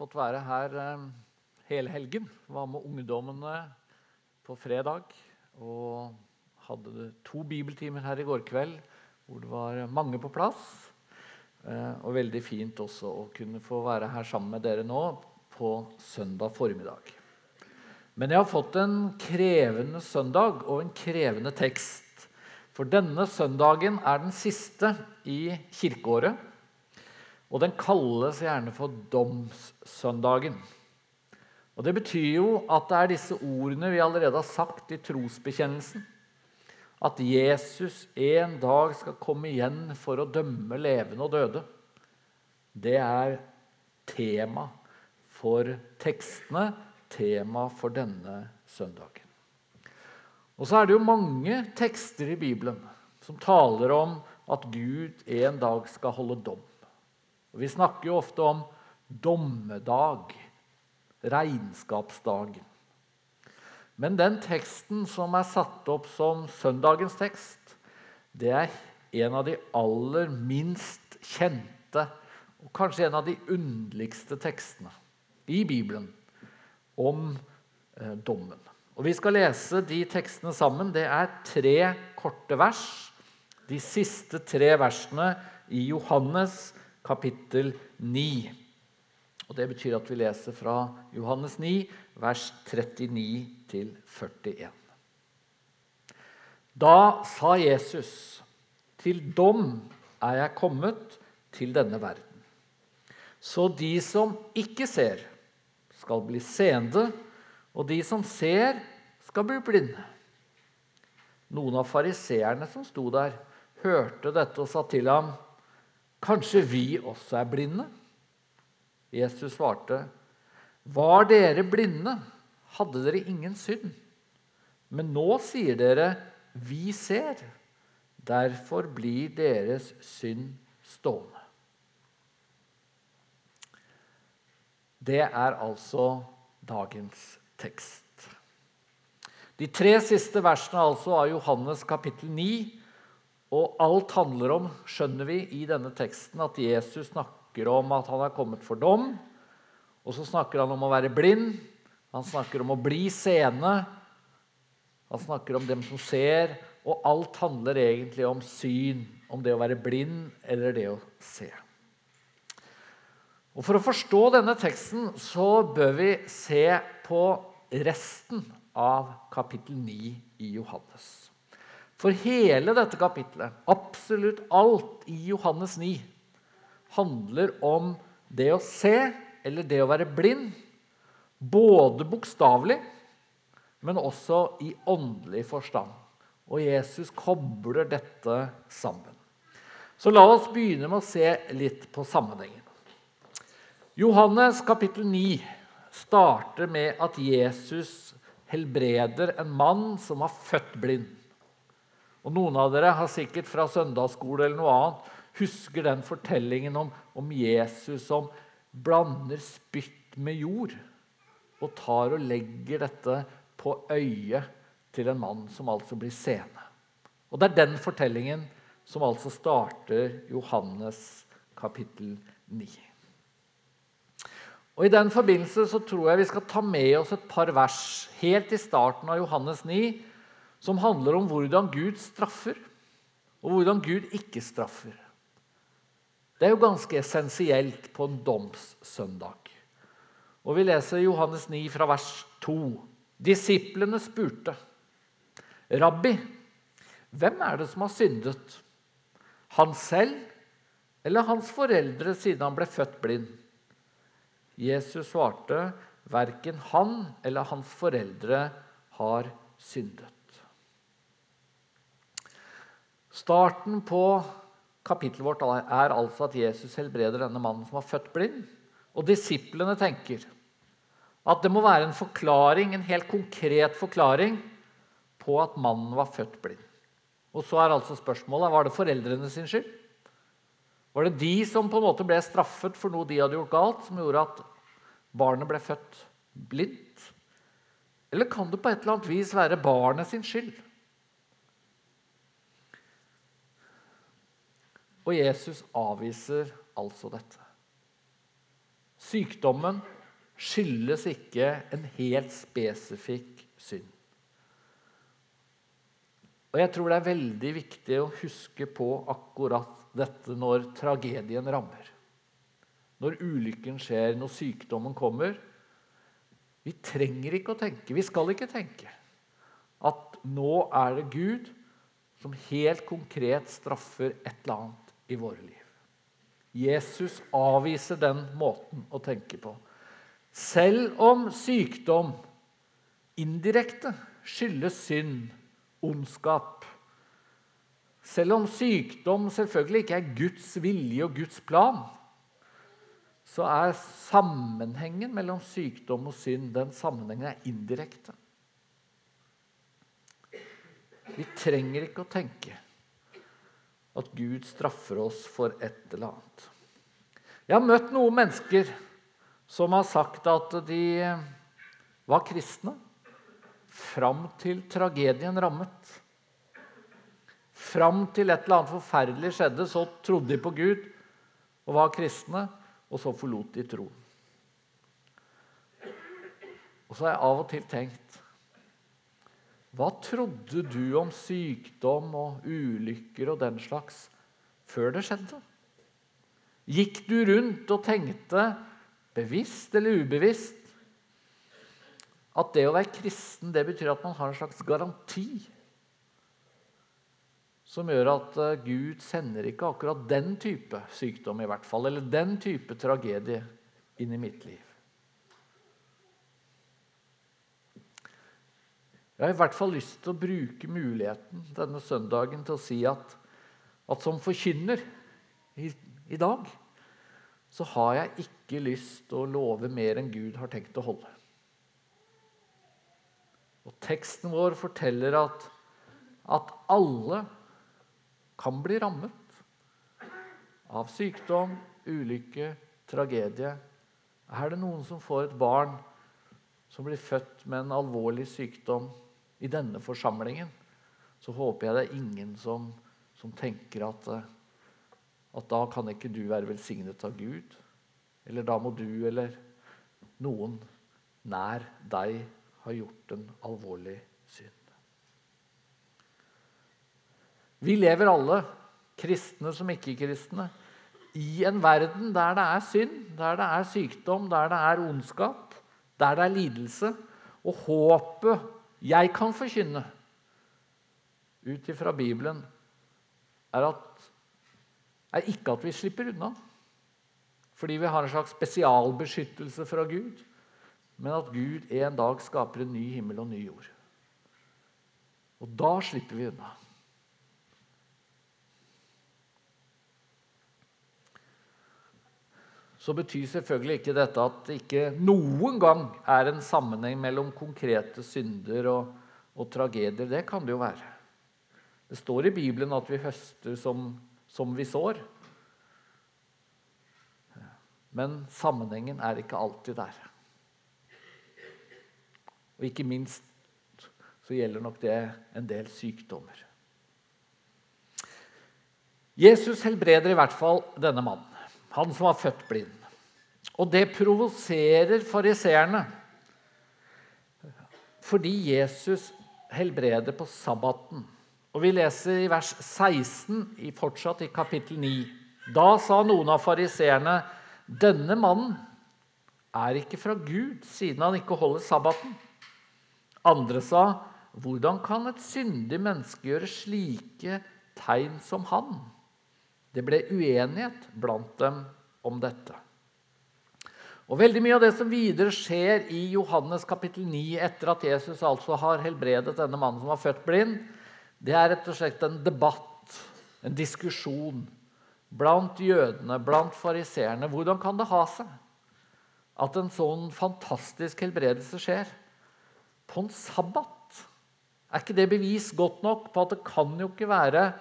fått være her eh, hele helgen. Var med ungdommene på fredag. Og hadde to bibeltimer her i går kveld hvor det var mange på plass. Eh, og veldig fint også å kunne få være her sammen med dere nå på søndag formiddag. Men jeg har fått en krevende søndag og en krevende tekst. For denne søndagen er den siste i kirkeåret. Og den kalles gjerne for domssøndagen. Og Det betyr jo at det er disse ordene vi allerede har sagt i trosbekjennelsen. At Jesus en dag skal komme igjen for å dømme levende og døde. Det er tema for tekstene, tema for denne søndagen. Og så er det jo mange tekster i Bibelen som taler om at Gud en dag skal holde dom. Og Vi snakker jo ofte om dommedag, regnskapsdag. Men den teksten som er satt opp som søndagens tekst, det er en av de aller minst kjente og kanskje en av de underligste tekstene i Bibelen om eh, dommen. Og Vi skal lese de tekstene sammen. Det er tre korte vers. De siste tre versene i Johannes kapittel 9. Og Det betyr at vi leser fra Johannes 9, vers 39 til 41. Da sa Jesus, 'Til dom er jeg kommet til denne verden.' Så de som ikke ser, skal bli seende, og de som ser, skal bli blinde. Noen av fariseerne som sto der, hørte dette og sa til ham, 'Kanskje vi også er blinde?' Jesus svarte, 'Var dere blinde, hadde dere ingen synd.' Men nå sier dere, 'Vi ser.' Derfor blir deres synd stående. Det er altså dagens tekst. De tre siste versene altså av Johannes kapittel 9. Og alt handler om, skjønner vi i denne teksten, at Jesus snakker om at han er kommet for dom. Og så snakker han om å være blind. Han snakker om å bli seende. Han snakker om dem som ser. Og alt handler egentlig om syn. Om det å være blind eller det å se. Og For å forstå denne teksten så bør vi se på resten av kapittel 9 i Johannes. For hele dette kapittelet, absolutt alt i Johannes 9, handler om det å se eller det å være blind. Både bokstavelig, men også i åndelig forstand. Og Jesus kobler dette sammen. Så la oss begynne med å se litt på sammenhengen. Johannes kapittel 9 starter med at Jesus helbreder en mann som var født blind. Og Noen av dere har sikkert fra søndagsskole eller noe annet husker den fortellingen om, om Jesus som blander spytt med jord og tar og legger dette på øyet til en mann som altså blir seende. Og Det er den fortellingen som altså starter Johannes kapittel 9. Og I den forbindelse så tror jeg vi skal ta med oss et par vers helt i starten av Johannes 9 som handler om hvordan Gud straffer, og hvordan Gud ikke straffer. Det er jo ganske essensielt på en domssøndag. Og Vi leser Johannes 9 fra vers 2. Disiplene spurte, 'Rabbi, hvem er det som har syndet?' Han selv eller hans foreldre siden han ble født blind? Jesus svarte, 'Verken han eller hans foreldre har syndet'. Starten på kapittelet vårt er altså at Jesus helbreder denne mannen som var født blind. Og disiplene tenker at det må være en forklaring, en helt konkret forklaring på at mannen var født blind. Og så er altså spørsmålet var det foreldrene sin skyld. Var det de som på en måte ble straffet for noe de hadde gjort galt, som gjorde at barnet ble født blindt? Eller kan det på et eller annet vis være barnet sin skyld? Og Jesus avviser altså dette. Sykdommen skyldes ikke en helt spesifikk synd. Og Jeg tror det er veldig viktig å huske på akkurat dette når tragedien rammer. Når ulykken skjer, når sykdommen kommer. Vi trenger ikke å tenke, vi skal ikke tenke, at nå er det Gud som helt konkret straffer et eller annet i våre liv. Jesus avviser den måten å tenke på. Selv om sykdom indirekte skyldes synd, ondskap Selv om sykdom selvfølgelig ikke er Guds vilje og Guds plan, så er sammenhengen mellom sykdom og synd den sammenhengen er indirekte. Vi trenger ikke å tenke at Gud straffer oss for et eller annet. Jeg har møtt noen mennesker som har sagt at de var kristne fram til tragedien rammet. Fram til et eller annet forferdelig skjedde, så trodde de på Gud og var kristne, og så forlot de troen. Og så har jeg av og til tenkt hva trodde du om sykdom og ulykker og den slags før det skjedde? Gikk du rundt og tenkte, bevisst eller ubevisst, at det å være kristen det betyr at man har en slags garanti som gjør at eh, Gud sender ikke akkurat den type sykdom, i hvert fall, eller den type tragedie inn i mitt liv? Jeg har i hvert fall lyst til å bruke muligheten denne søndagen til å si at, at som forkynner i, i, dag så har jeg ikke lyst til å love mer enn Gud har tenkt å holde. Og Teksten vår forteller at, at alle kan bli rammet av sykdom, ulykke, tragedie. Er det noen som får et barn som blir født med en alvorlig sykdom, i denne forsamlingen, så håper jeg det er ingen som, som tenker at, eh, at da kan ikke du være velsignet av Gud. Eller da må du eller noen nær deg ha gjort en alvorlig synd. Vi lever alle, kristne som ikke-kristne, i en verden der det er synd, der det er sykdom, der det er ondskap, der det er lidelse. Og håpet jeg kan forkynne ut ifra Bibelen, er, at, er ikke at vi slipper unna fordi vi har en slags spesialbeskyttelse fra Gud, men at Gud en dag skaper en ny himmel og ny jord. Og da slipper vi unna. Så betyr selvfølgelig ikke dette at det ikke noen gang er en sammenheng mellom konkrete synder og, og tragedier. Det kan det jo være. Det står i Bibelen at vi høster som, som vi sår. Men sammenhengen er ikke alltid der. Og ikke minst så gjelder nok det en del sykdommer. Jesus helbreder i hvert fall denne mannen. Han som var født blind. Og det provoserer fariseerne. Fordi Jesus helbreder på sabbaten. Og Vi leser i vers 16 fortsatt i kapittel 9. Da sa noen av fariseerne, 'Denne mannen er ikke fra Gud, siden han ikke holder sabbaten.' Andre sa, 'Hvordan kan et syndig menneske gjøre slike tegn som han?' Det ble uenighet blant dem om dette. Og Veldig mye av det som videre skjer i Johannes kapittel 9, etter at Jesus altså har helbredet denne mannen som var født blind, det er rett og slett en debatt, en diskusjon, blant jødene, blant fariseerne. Hvordan kan det ha seg at en sånn fantastisk helbredelse skjer på en sabbat? Er ikke det bevis godt nok på at det kan jo ikke være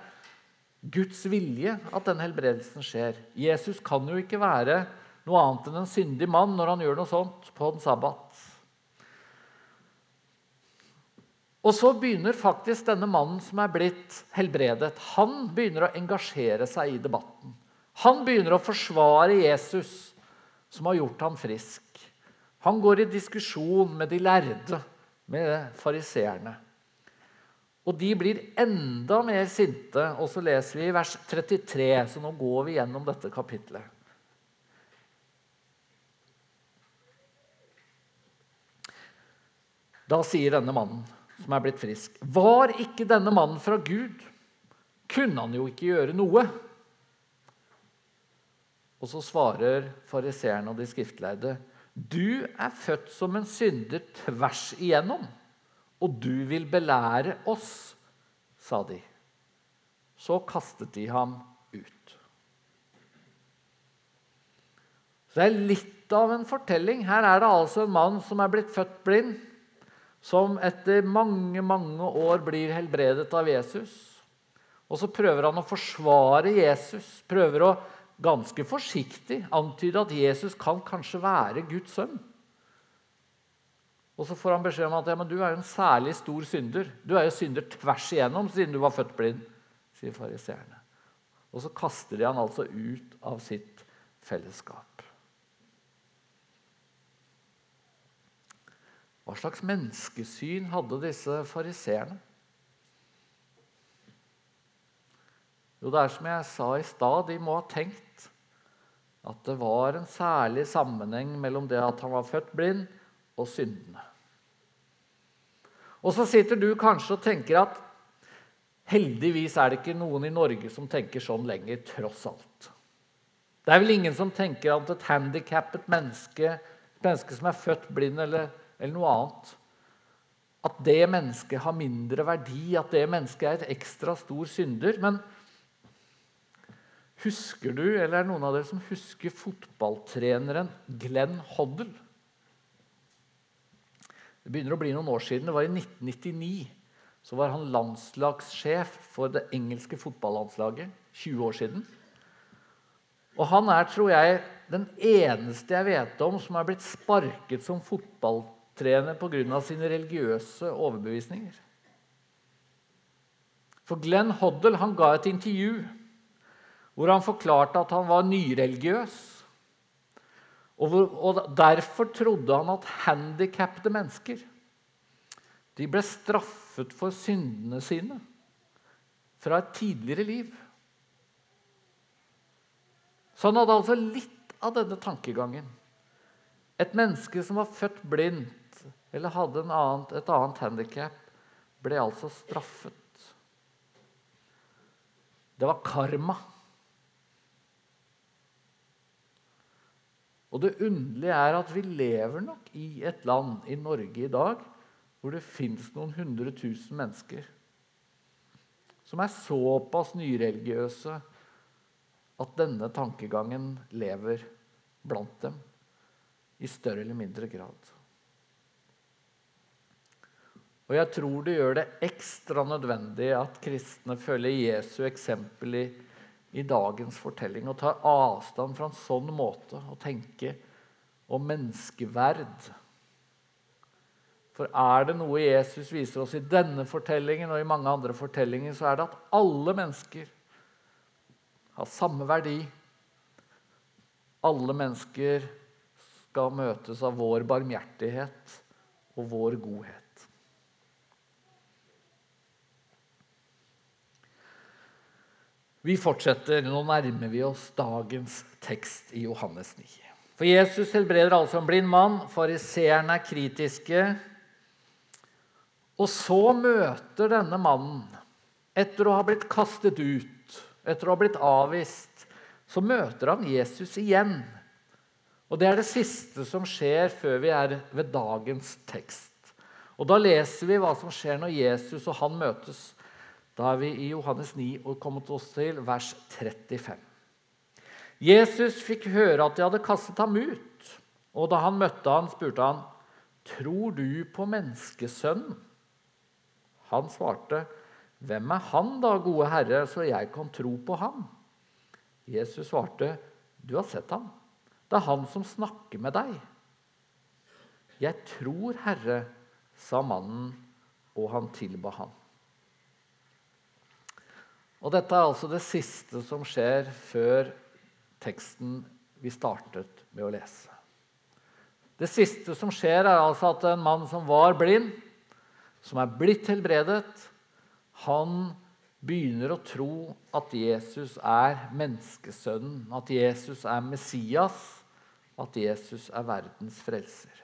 Guds vilje at den helbredelsen skjer. Jesus kan jo ikke være noe annet enn en syndig mann når han gjør noe sånt på en sabbat. Og så begynner faktisk denne mannen som er blitt helbredet, han begynner å engasjere seg i debatten. Han begynner å forsvare Jesus som har gjort ham frisk. Han går i diskusjon med de lærde, med fariseerne. Og de blir enda mer sinte. Og så leser vi i vers 33, så nå går vi gjennom dette kapitlet. Da sier denne mannen som er blitt frisk, var ikke denne mannen fra Gud? Kunne han jo ikke gjøre noe? Og så svarer fariseerne og de skriftlærde, du er født som en synder tvers igjennom, og du vil belære oss, sa de. Så kastet de ham ut. Så det er litt av en fortelling. Her er det altså en mann som er blitt født blind som etter mange, mange år blir helbredet av Jesus. Og så prøver han å forsvare Jesus, prøver å ganske forsiktig antyde at Jesus kan kanskje være Guds sønn. Og så får han beskjed om at ja, men du er jo en særlig stor synder. Du er jo synder tvers igjennom siden du var født blind, sier fariseerne. Og så kaster de han altså ut av sitt fellesskap. Hva slags menneskesyn hadde disse fariseerne? Jo, det er som jeg sa i stad, de må ha tenkt at det var en særlig sammenheng mellom det at han var født blind, og syndene. Og så sitter du kanskje og tenker at heldigvis er det ikke noen i Norge som tenker sånn lenger, tross alt. Det er vel ingen som tenker at et handikappet menneske, et menneske som er født blind eller eller noe annet. At det mennesket har mindre verdi, at det mennesket er et ekstra stor synder. Men husker du, eller er det noen av dere som husker fotballtreneren Glenn Hoddle? Det begynner å bli noen år siden. Det var i 1999. Så var han landslagssjef for det engelske fotballandslaget. 20 år siden. Og han er, tror jeg, den eneste jeg vet om som er blitt sparket som fotballtrener opptrene pga. sine religiøse overbevisninger. For Glenn Hoddle han ga et intervju hvor han forklarte at han var nyreligiøs. Og, og Derfor trodde han at handikappede mennesker de ble straffet for syndene sine fra et tidligere liv. Så han hadde altså litt av denne tankegangen. Et menneske som var født blindt, eller hadde annet, et annet handikap, ble altså straffet. Det var karma. Og det underlige er at vi lever nok i et land, i Norge i dag, hvor det fins noen hundre tusen mennesker som er såpass nyreligiøse at denne tankegangen lever blant dem i større eller mindre grad. Og jeg tror det gjør det ekstra nødvendig at kristne følger Jesu eksempel i, i dagens fortelling og tar avstand fra en sånn måte å tenke om menneskeverd. For er det noe Jesus viser oss i denne fortellingen og i mange andre fortellinger, så er det at alle mennesker har samme verdi. Alle mennesker skal møtes av vår barmhjertighet og vår godhet. Vi fortsetter. Nå nærmer vi oss dagens tekst i Johannes 9. For Jesus helbreder altså en blind mann. Fariseerne er kritiske. Og så møter denne mannen, etter å ha blitt kastet ut, etter å ha blitt avvist, så møter han Jesus igjen. Og Det er det siste som skjer før vi er ved dagens tekst. Og Da leser vi hva som skjer når Jesus og han møtes. Da er vi i Johannes 9 og kommet oss til vers 35. Jesus fikk høre at de hadde kastet ham ut, og da han møtte ham, spurte han, 'Tror du på menneskesønnen?' Han svarte, 'Hvem er han da, gode Herre, så jeg kan tro på ham?' Jesus svarte, 'Du har sett ham. Det er han som snakker med deg.' 'Jeg tror, Herre', sa mannen, og han tilba ham. Og Dette er altså det siste som skjer før teksten vi startet med å lese. Det siste som skjer, er altså at en mann som var blind, som er blitt helbredet, han begynner å tro at Jesus er menneskesønnen, at Jesus er Messias, at Jesus er verdens frelser.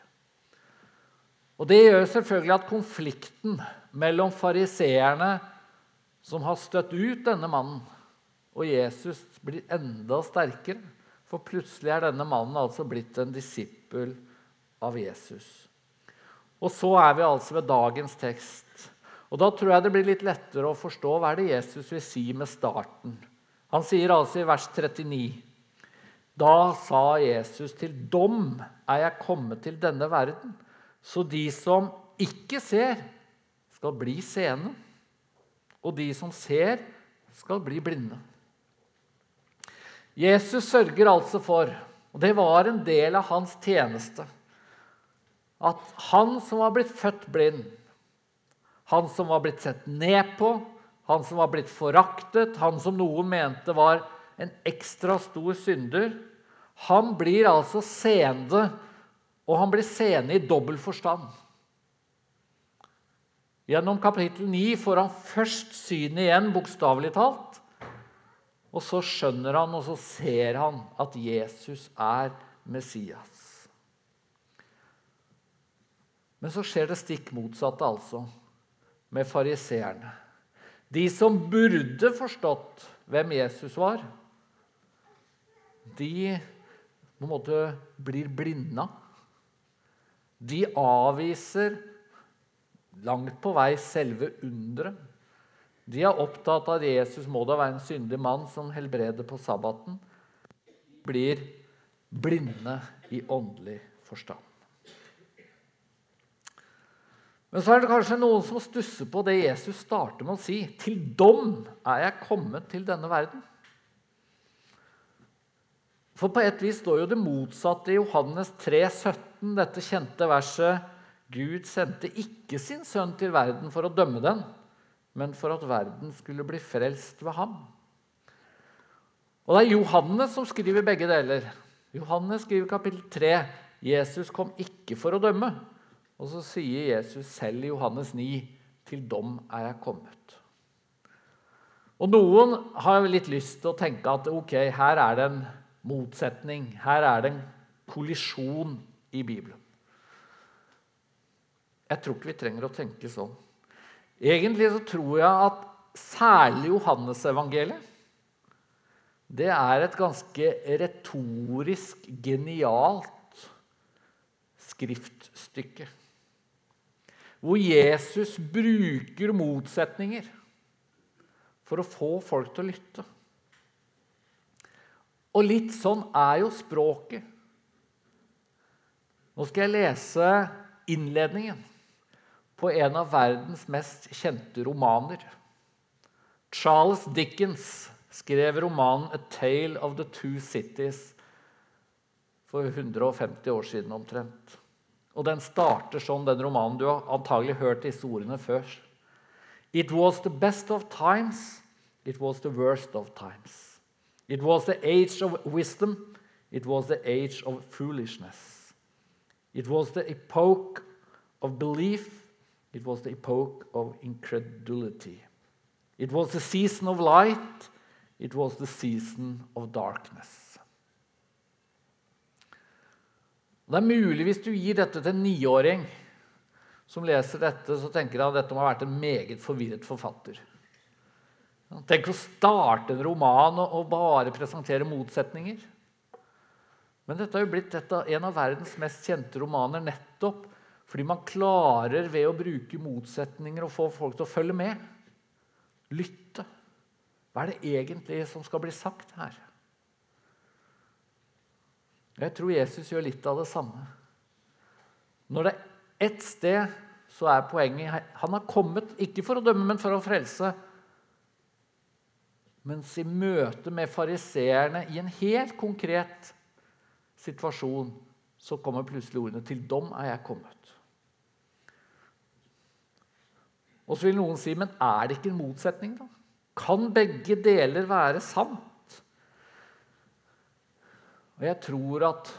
Og Det gjør selvfølgelig at konflikten mellom fariseerne, som har støtt ut denne mannen, og Jesus blir enda sterkere. For plutselig er denne mannen altså blitt en disippel av Jesus. Og så er vi altså ved dagens tekst. Og Da tror jeg det blir litt lettere å forstå hva er det Jesus vil si med starten. Han sier altså i vers 39.: Da sa Jesus, til dom er jeg kommet til denne verden, så de som ikke ser, skal bli seende, og de som ser, skal bli blinde. Jesus sørger altså for, og det var en del av hans tjeneste, at han som var blitt født blind, han som var blitt sett ned på, han som var blitt foraktet, han som noen mente var en ekstra stor synder, han blir altså seende, og han blir seende i dobbel forstand. Gjennom kapittel 9 får han først synet igjen, bokstavelig talt. Og så skjønner han, og så ser han at Jesus er Messias. Men så skjer det stikk motsatte, altså, med fariseerne. De som burde forstått hvem Jesus var, de på en måte blir blinda. De avviser langt på vei selve underet. De er opptatt av at Jesus må da være en syndig mann som helbreder på sabbaten. Blir blinde i åndelig forstand. Men så er det kanskje noen som stusser på det Jesus starter med å si. Til dom er jeg kommet til denne verden. For på et vis står jo det motsatte i Johannes 3, 17, dette kjente verset Gud sendte ikke sin sønn til verden for å dømme den, men for at verden skulle bli frelst ved ham. Og Det er Johannes som skriver begge deler. Johannes skriver kapittel 3. Jesus kom ikke for å dømme. Og så sier Jesus selv i Johannes 9.: Til dom er jeg kommet. Og Noen har litt lyst til å tenke at ok, her er det en motsetning. Her er det en kollisjon i Bibelen. Jeg tror ikke vi trenger å tenke sånn. Egentlig så tror jeg at særlig Johannesevangeliet det er et ganske retorisk genialt skriftstykke. Hvor Jesus bruker motsetninger for å få folk til å lytte. Og litt sånn er jo språket. Nå skal jeg lese innledningen på en av verdens mest kjente romaner. Charles Dickens skrev romanen 'A Tale of the Two Cities' for 150 år siden omtrent. Og Den starter sånn, den romanen. Du har antagelig hørt disse ordene før. It was the best of times, it was the worst of times. It was the age of wisdom, it was the age of foolishness. It was the epoch of belief, It was the epoch of incredulity. It was the season of light. It was the season of darkness. Det er mulig hvis du gir dette til en niåring som leser dette, så tenker han at dette må ha vært en meget forvirret forfatter. Tenk å starte en roman og bare presentere motsetninger. Men dette har jo blitt en av verdens mest kjente romaner nettopp fordi man klarer ved å bruke motsetninger å få folk til å følge med. Lytte. Hva er det egentlig som skal bli sagt her? Jeg tror Jesus gjør litt av det samme. Når det er ett sted, så er poenget Han har kommet ikke for å dømme, men for å frelse. Mens i møte med fariseerne i en helt konkret situasjon så kommer plutselig ordene 'Til dom er jeg kommet'. Og så vil noen si, men er det ikke en motsetning, da? Kan begge deler være sant? Og jeg tror at,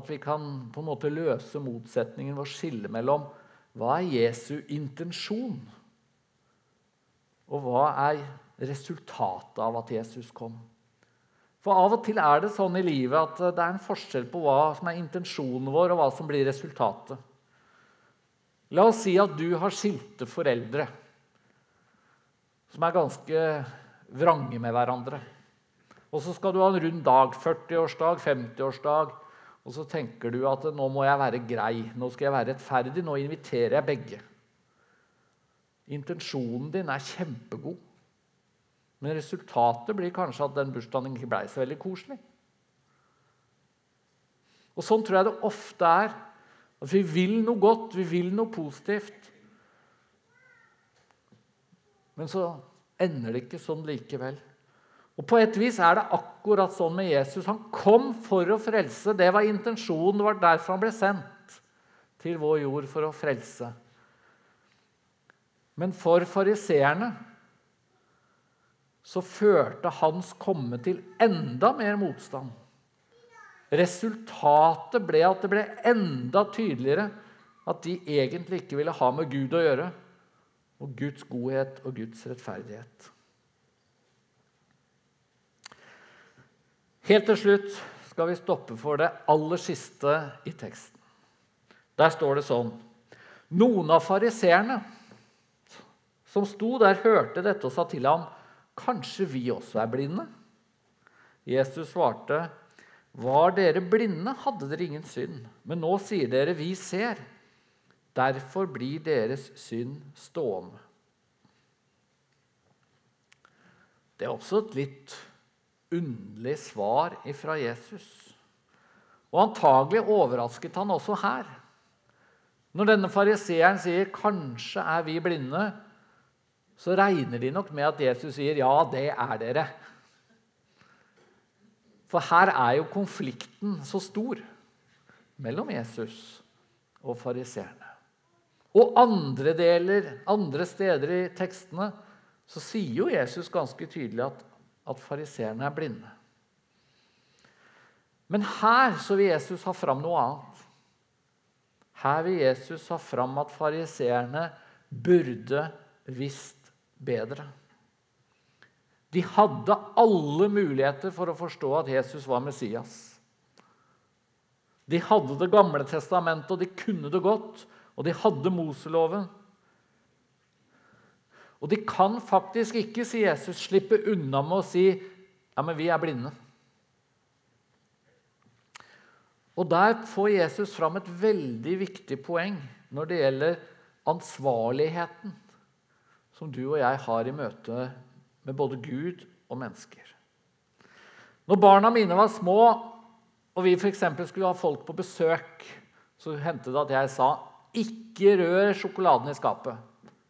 at vi kan på en måte løse motsetningen ved å skille mellom hva er Jesu intensjon, og hva er resultatet av at Jesus kom. For Av og til er det sånn i livet at det er en forskjell på hva som er intensjonen vår, og hva som blir resultatet. La oss si at du har skilte foreldre som er ganske vrange med hverandre. Og så skal du ha en rund dag, 40-årsdag, 50-årsdag, og så tenker du at nå må jeg være grei, nå skal jeg være rettferdig, nå inviterer jeg begge. Intensjonen din er kjempegod, men resultatet blir kanskje at den bursdagen ikke ble så veldig koselig. Og Sånn tror jeg det ofte er. At vi vil noe godt, vi vil noe positivt. Men så ender det ikke sånn likevel. Og På et vis er det akkurat sånn med Jesus. Han kom for å frelse. Det var intensjonen. Det var derfor han ble sendt til vår jord for å frelse. Men for fariseerne så førte hans komme til enda mer motstand. Resultatet ble at det ble enda tydeligere at de egentlig ikke ville ha med Gud å gjøre, og Guds godhet og Guds rettferdighet. Helt til slutt skal vi stoppe for det aller siste i teksten. Der står det sånn Noen av fariseerne som sto der, hørte dette og sa til ham, 'Kanskje vi også er blinde?' Jesus svarte, 'Var dere blinde, hadde dere ingen synd.' 'Men nå sier dere, vi ser.' Derfor blir deres synd stående. Det er også et litt underlig svar fra Jesus. Og antagelig overrasket han også her. Når denne fariseeren sier 'kanskje er vi blinde', så regner de nok med at Jesus sier 'ja, det er dere'. For her er jo konflikten så stor mellom Jesus og fariseerne. Og andre deler, andre steder i tekstene så sier jo Jesus ganske tydelig at at fariseerne er blinde. Men her så vil Jesus ha fram noe annet. Her vil Jesus ha fram at fariseerne burde visst bedre. De hadde alle muligheter for å forstå at Jesus var Messias. De hadde Det gamle testamentet, og de kunne det godt. Og de hadde Moseloven. Og de kan faktisk ikke, sier Jesus, slippe unna med å si ja, men vi er blinde. Og Der får Jesus fram et veldig viktig poeng når det gjelder ansvarligheten som du og jeg har i møte med både Gud og mennesker. Når barna mine var små, og vi f.eks. skulle ha folk på besøk, så hendte det at jeg sa 'ikke rør sjokoladen i skapet'.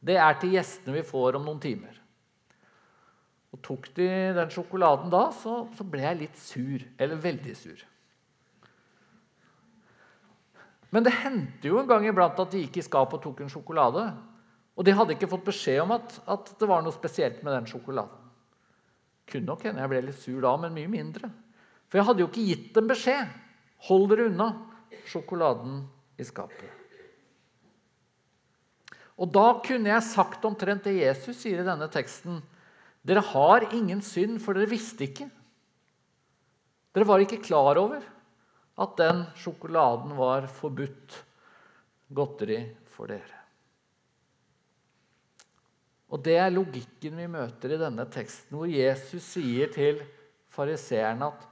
Det er til gjestene vi får om noen timer. Og Tok de den sjokoladen da, så, så ble jeg litt sur. Eller veldig sur. Men det hendte jo en gang iblant at de gikk i skapet og tok en sjokolade. Og de hadde ikke fått beskjed om at, at det var noe spesielt med den sjokoladen. Kunne nok hende jeg ble litt sur da, men mye mindre. For jeg hadde jo ikke gitt dem beskjed. Hold dere unna sjokoladen i skapet. Og da kunne jeg sagt omtrent det Jesus sier i denne teksten. Dere har ingen synd, for dere visste ikke. Dere var ikke klar over at den sjokoladen var forbudt godteri for dere. Og Det er logikken vi møter i denne teksten, hvor Jesus sier til fariseerne at,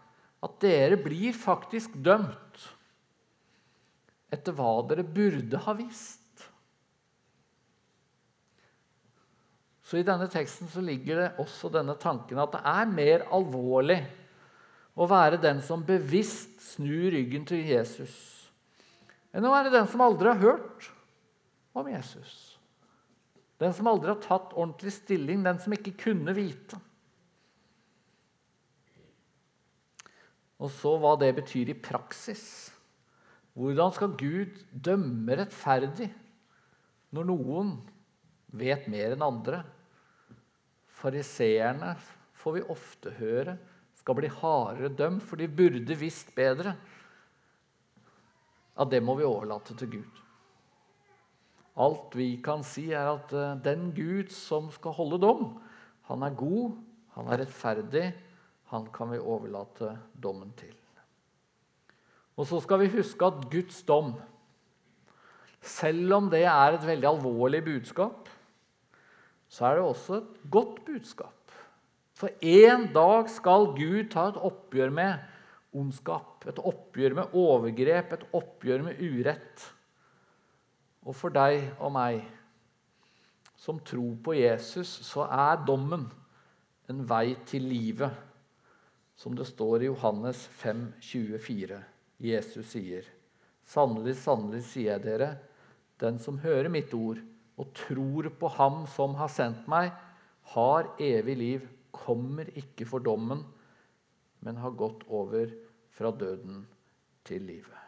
at dere blir faktisk dømt etter hva dere burde ha visst. Så I denne teksten så ligger det også denne tanken at det er mer alvorlig å være den som bevisst snur ryggen til Jesus, enn å være den som aldri har hørt om Jesus. Den som aldri har tatt ordentlig stilling, den som ikke kunne vite. Og så hva det betyr i praksis. Hvordan skal Gud dømme rettferdig når noen vet mer enn andre? Fariseerne får vi ofte høre skal bli hardere dømt, for de burde visst bedre. Ja, det må vi overlate til Gud. Alt vi kan si, er at eh, den Gud som skal holde dom, han er god, han er rettferdig, han kan vi overlate dommen til. Og så skal vi huske at Guds dom, selv om det er et veldig alvorlig budskap, så er det også et godt budskap. For en dag skal Gud ta et oppgjør med ondskap, et oppgjør med overgrep, et oppgjør med urett. Og for deg og meg som tror på Jesus, så er dommen en vei til livet, som det står i Johannes 5, 24. Jesus sier, 'Sannelig, sannelig, sier jeg dere, den som hører mitt ord og tror på Ham som har sendt meg, har evig liv kommer ikke for dommen, men har gått over fra døden til livet.